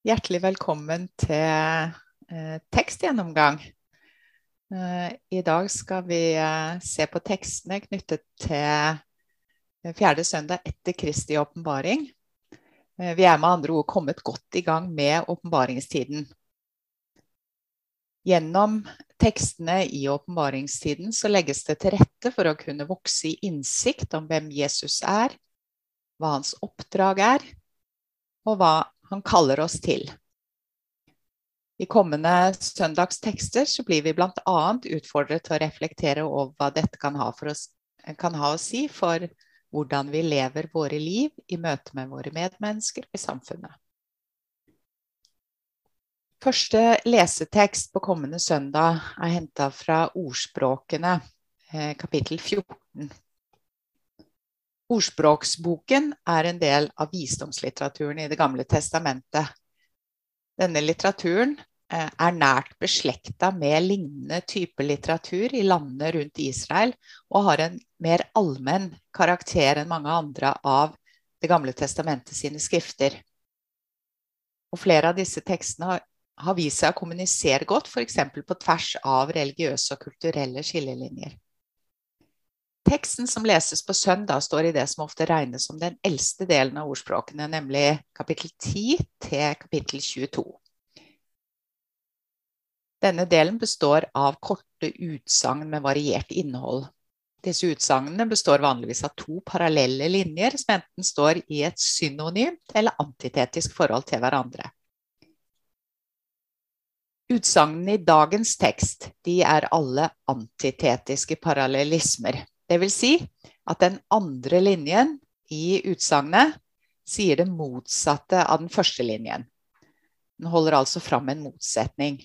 Hjertelig velkommen til eh, tekstgjennomgang. Eh, I dag skal vi eh, se på tekstene knyttet til fjerde søndag etter Kristi åpenbaring. Eh, vi er med andre ord kommet godt i gang med åpenbaringstiden. Gjennom tekstene i åpenbaringstiden så legges det til rette for å kunne vokse i innsikt om hvem Jesus er, hva hans oppdrag er, og hva han kaller oss til. I kommende søndagstekster så blir vi bl.a. utfordret til å reflektere over hva dette kan ha, oss, kan ha, å si for hvordan vi lever våre liv i møte med våre medmennesker i samfunnet. Første lesetekst på kommende søndag er henta fra Ordspråkene, eh, kapittel 14. Ordspråksboken er en del av visdomslitteraturen i Det gamle testamentet. Denne litteraturen eh, er nært beslekta med lignende type litteratur i landene rundt Israel, og har en mer allmenn karakter enn mange andre av Det gamle testamentet sine skrifter. Og flere av disse tekstene har, vist seg å kommunisere godt, f.eks. på tvers av religiøse og kulturelle skillelinjer. Teksten som leses på søndag, står i det som ofte regnes som den eldste delen av ordspråkene, nemlig kapittel 10 til kapittel 22. Denne delen består av korte utsagn med variert innhold. Disse utsagnene består vanligvis av to parallelle linjer som enten står i et synonymt eller antitetisk forhold til hverandre. Utsagnene i dagens tekst de er alle antitetiske parallellismer. Det vil si at den andre linjen i utsagnet sier det motsatte av den første linjen. Den holder altså fram en motsetning.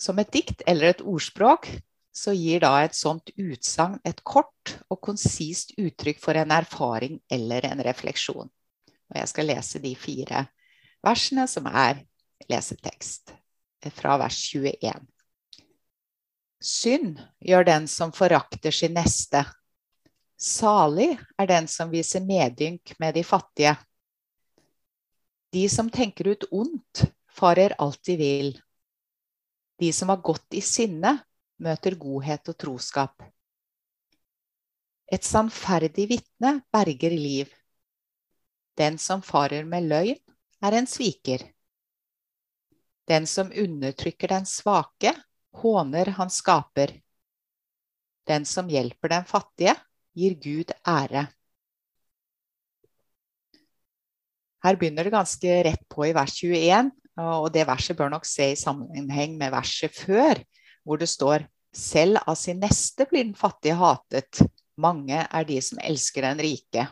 Som et dikt eller et ordspråk så gir da et sånt utsagn et kort og konsist uttrykk for en erfaring eller en refleksjon. Og jeg skal lese de fire versene som er lesetekst fra vers 21. Synd gjør den som forakter sin neste. Salig er den som viser medynk med de fattige. De som tenker ut ondt, farer alltid vill. De som har gått i sinne, møter godhet og troskap. Et sannferdig vitne berger liv. Den som farer med løgn, er en sviker. Den som undertrykker den svake, håner han skaper. Den som hjelper den fattige, gir Gud ære. Her begynner det ganske rett på i vers 21, og det verset bør nok se i sammenheng med verset før, hvor det står selv av sin neste blir den fattige hatet. Mange er de som elsker den rike.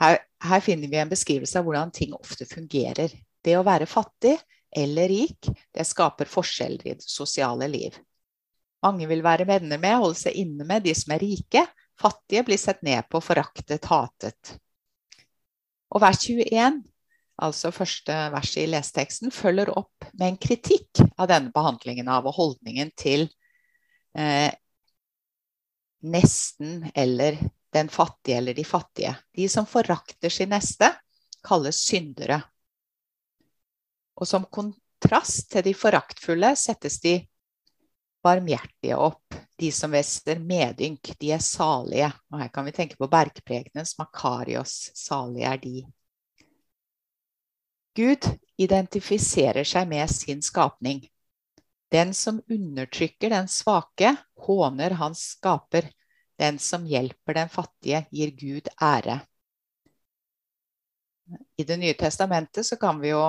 Her, her finner vi en beskrivelse av hvordan ting ofte fungerer. Det å være fattig eller rik, det skaper forskjeller i det sosiale liv. Mange vil være venner med, holde seg inne med de som er rike. Fattige blir sett ned på, foraktet, hatet. Og vers 21, altså første verset i leseteksten, følger opp med en kritikk av denne behandlingen av og holdningen til eh, nesten eller den fattige eller de fattige. De som forakter sin neste, kalles syndere. Og som kontrast til de foraktfulle settes de barmhjertige opp. De som vester medynk, de er salige. Og her kan vi tenke på bergprekenens Makarios. Salige er de. Gud identifiserer seg med sin skapning. Den som undertrykker den svake, håner hans skaper. Den som hjelper den fattige, gir Gud ære. I Det nye testamentet så kan vi jo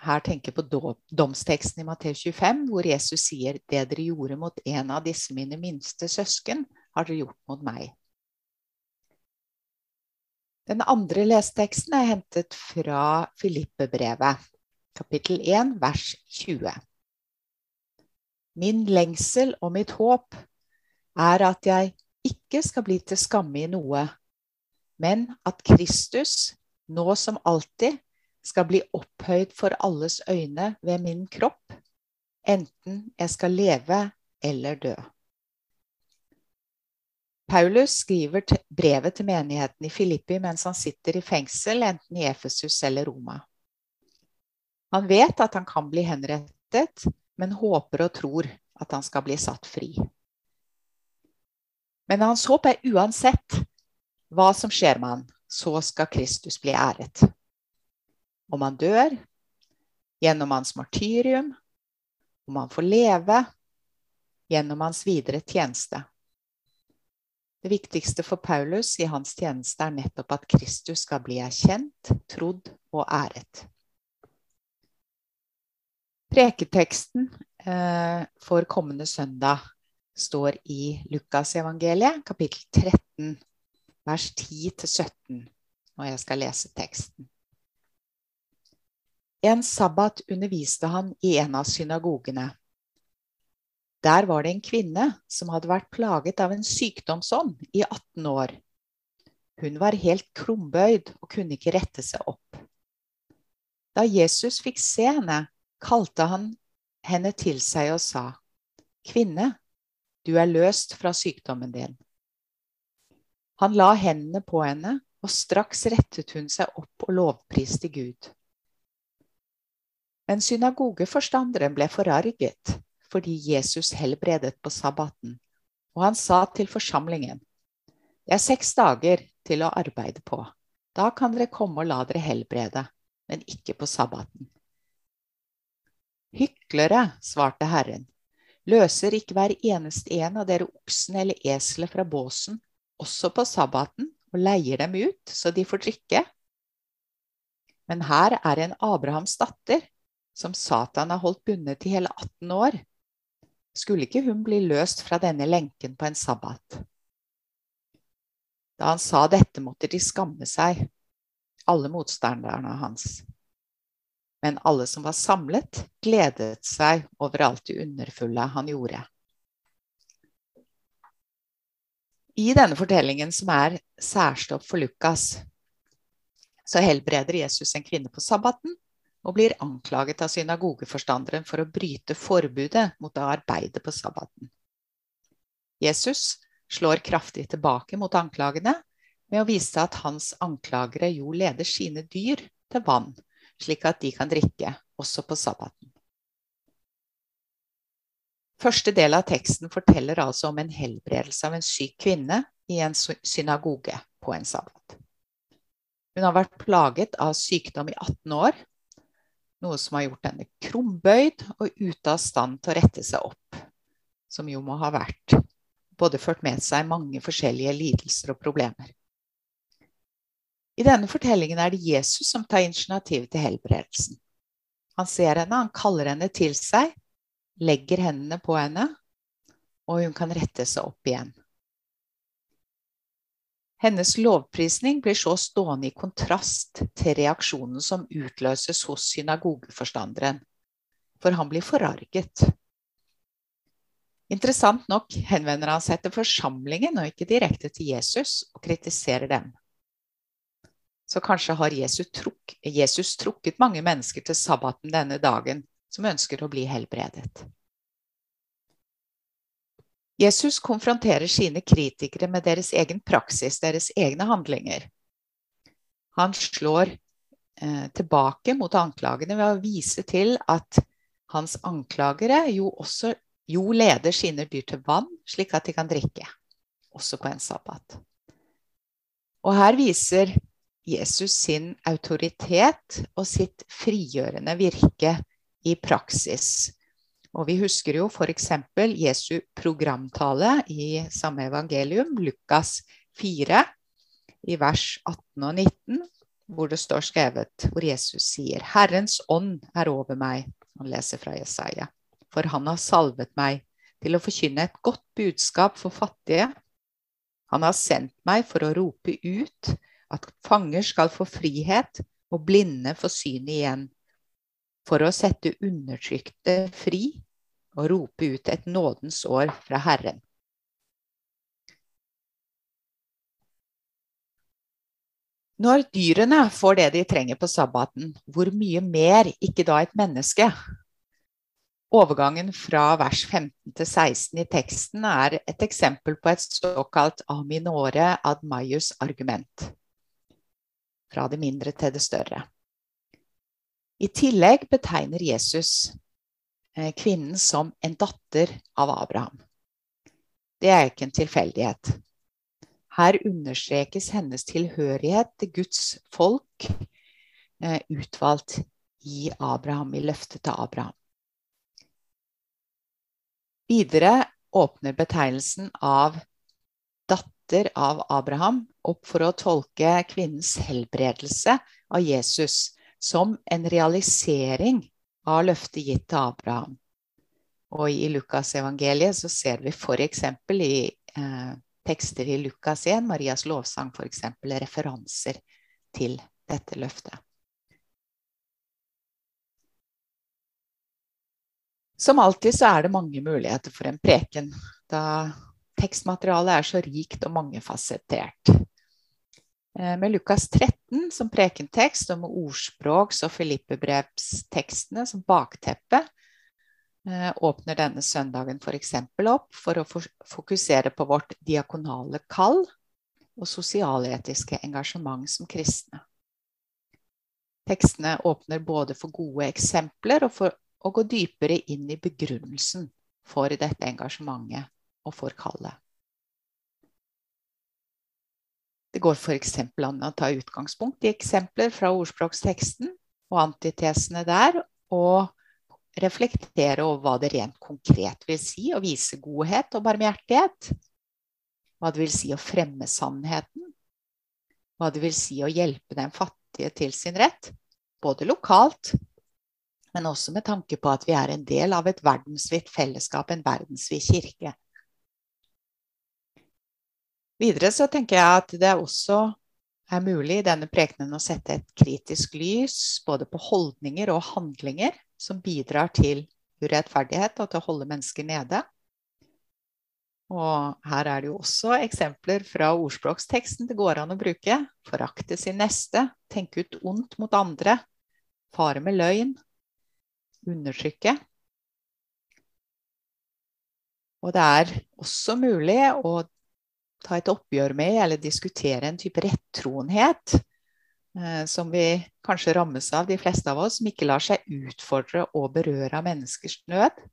her tenker på domsteksten i Matteus 25, hvor Jesus sier det dere gjorde mot en av disse mine minste søsken, har dere gjort mot meg. Den andre lesteksten er hentet fra Filippebrevet, kapittel 1, vers 20. Min lengsel og mitt håp er at jeg ikke skal bli til skamme i noe, men at Kristus, nå som alltid, skal bli opphøyd for alles øyne ved min kropp, enten jeg skal leve eller dø. Paulus skriver brevet til menigheten i Filippi mens han sitter i fengsel, enten i Efesus eller Roma. Han vet at han kan bli henrettet, men håper og tror at han skal bli satt fri. Men hans håp er uansett hva som skjer med han, så skal Kristus bli æret. Om han dør, gjennom hans martyrium, om han får leve, gjennom hans videre tjeneste. Det viktigste for Paulus i hans tjeneste er nettopp at Kristus skal bli erkjent, trodd og æret. Preketeksten eh, for kommende søndag står i Lukasevangeliet, kapittel 13, vers 10-17, og jeg skal lese teksten. En sabbat underviste han i en av synagogene. Der var det en kvinne som hadde vært plaget av en sykdomsånd i 18 år. Hun var helt krumbøyd og kunne ikke rette seg opp. Da Jesus fikk se henne, kalte han henne til seg og sa, Kvinne, du er løst fra sykdommen din. Han la hendene på henne, og straks rettet hun seg opp og lovpriste Gud. Men synagogeforstanderen ble forarget fordi Jesus helbredet på sabbaten, og han sa til forsamlingen, det er seks dager til å arbeide på, da kan dere komme og la dere helbrede, men ikke på sabbaten. Hyklere, svarte Herren, løser ikke hver eneste en av dere oksen eller eselet fra båsen, også på sabbaten, og leier dem ut så de får drikke? Men her er en Abrahams datter, som Satan har holdt bundet i hele 18 år. Skulle ikke hun bli løst fra denne lenken på en sabbat? Da han sa dette, måtte de skamme seg, alle motstanderne hans. Men alle som var samlet, gledet seg over alt det underfulle han gjorde. I denne fortellingen, som er særstopp for Lukas, så helbreder Jesus en kvinne på sabbaten og blir anklaget av synagogeforstanderen for å bryte forbudet mot å arbeide på sabbaten. Jesus slår kraftig tilbake mot anklagene med å vise at hans anklagere jo leder sine dyr til vann slik at de kan drikke, også på sabbaten. Første del av teksten forteller altså om en helbredelse av en syk kvinne i en synagoge på en sabbat. Hun har vært plaget av sykdom i 18 år, noe som har gjort henne krumbøyd og ute av stand til å rette seg opp, som jo må ha vært både ført med seg mange forskjellige lidelser og problemer. I denne fortellingen er det Jesus som tar initiativ til helbredelsen. Han ser henne, han kaller henne til seg, legger hendene på henne, og hun kan rette seg opp igjen. Hennes lovprisning blir så stående i kontrast til reaksjonen som utløses hos synagogeforstanderen, for han blir forarget. Interessant nok henvender han seg til forsamlingen og ikke direkte til Jesus og kritiserer dem så kanskje har Jesus, truk, Jesus trukket mange mennesker til sabbaten denne dagen som ønsker å bli helbredet. Jesus konfronterer sine kritikere med deres egen praksis, deres egne handlinger. Han slår eh, tilbake mot anklagene ved å vise til at hans anklagere jo også jo leder sine dyr til vann, slik at de kan drikke, også på en sabbat. Og her viser Jesus sin autoritet og sitt frigjørende virke i praksis. Og vi husker jo f.eks. Jesu programtale i samme evangelium, Lukas 4, i vers 18 og 19, hvor det står skrevet, hvor Jesus sier, Herrens ånd er over meg. Han leser fra Jesaja. For han har salvet meg til å forkynne et godt budskap for fattige. Han har sendt meg for å rope ut at fanger skal få frihet og blinde få syn igjen, for å sette undertrykte fri og rope ut et nådens år fra Herren. Når dyrene får det de trenger på sabbaten, hvor mye mer ikke da et menneske? Overgangen fra vers 15 til 16 i teksten er et eksempel på et såkalt aminore ad maius argument fra det mindre til det større. I tillegg betegner Jesus eh, kvinnen som en datter av Abraham. Det er ikke en tilfeldighet. Her understrekes hennes tilhørighet til Guds folk, eh, utvalgt i Abraham, i løftet til Abraham. Videre åpner betegnelsen av datter av Abraham opp for å tolke kvinnens helbredelse av Jesus som en realisering av løftet gitt til Abraham. Og i Lukasevangeliet så ser vi f.eks. i eh, tekster i Lukas 1, Marias lovsang f.eks., referanser til dette løftet. Som alltid så er det mange muligheter for en preken, da tekstmaterialet er så rikt og mangefasettert. Eh, med Lukas 13 som prekentekst og med ordspråks- og filippebrevstekstene som bakteppe eh, åpner denne søndagen f.eks. opp for å fokusere på vårt diakonale kall og sosialetiske engasjement som kristne. Tekstene åpner både for gode eksempler og for å gå dypere inn i begrunnelsen for dette engasjementet og for kallet. Det går f.eks. an å ta utgangspunkt i eksempler fra ordspråksteksten og antitesene der, og reflektere over hva det rent konkret vil si å vise godhet og barmhjertighet. Hva det vil si å fremme sannheten. Hva det vil si å hjelpe den fattige til sin rett, både lokalt men også med tanke på at vi er en del av et verdensvidt fellesskap, en verdensvid kirke. Videre så tenker jeg at det også er mulig i denne prekenen å sette et kritisk lys både på holdninger og handlinger som bidrar til urettferdighet og til å holde mennesker nede. Og her er det jo også eksempler fra ordspråksteksten det går an å bruke. Forakte sin neste, tenke ut ondt mot andre, fare med løgn, undertrykke. Og det er også mulig å ta et oppgjør med eller diskutere en type rettroenhet eh, som vi kanskje rammes av, de fleste av oss, som ikke lar seg utfordre og berøre av menneskers nød,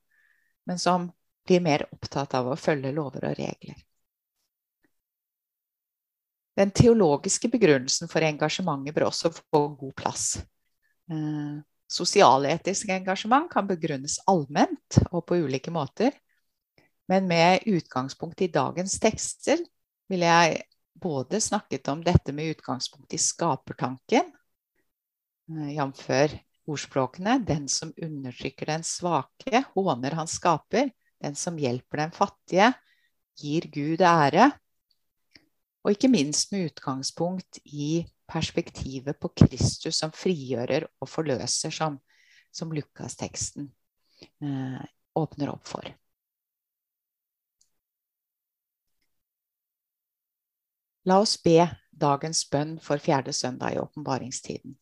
men som blir mer opptatt av å følge lover og regler. Den teologiske begrunnelsen for engasjementet bør også få god plass. Eh, Sosialetisk engasjement kan begrunnes allment og på ulike måter. Men med utgangspunkt i dagens tekster vil jeg både snakket om dette med utgangspunkt i skapertanken, eh, jf. ordspråkene 'Den som undertrykker den svake, håner han skaper'. 'Den som hjelper den fattige, gir Gud ære'. Og ikke minst med utgangspunkt i perspektivet på Kristus som frigjører og forløser, som, som Lukas-teksten eh, åpner opp for. La oss be dagens bønn for fjerde søndag i åpenbaringstiden.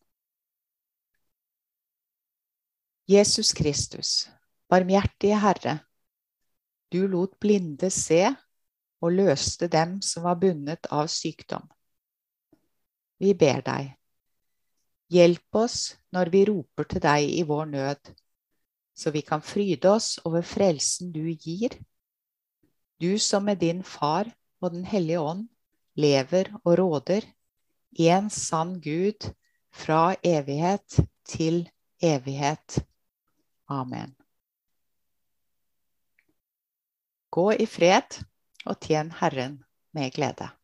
Jesus Kristus, barmhjertige Herre, du lot blinde se og løste dem som var bundet av sykdom. Vi ber deg. Hjelp oss når vi roper til deg i vår nød, så vi kan fryde oss over frelsen du gir. Du som med din Far og Den hellige ånd lever og råder, en sann Gud, fra evighet til evighet. Amen. Gå i fred og tjen Herren med glede.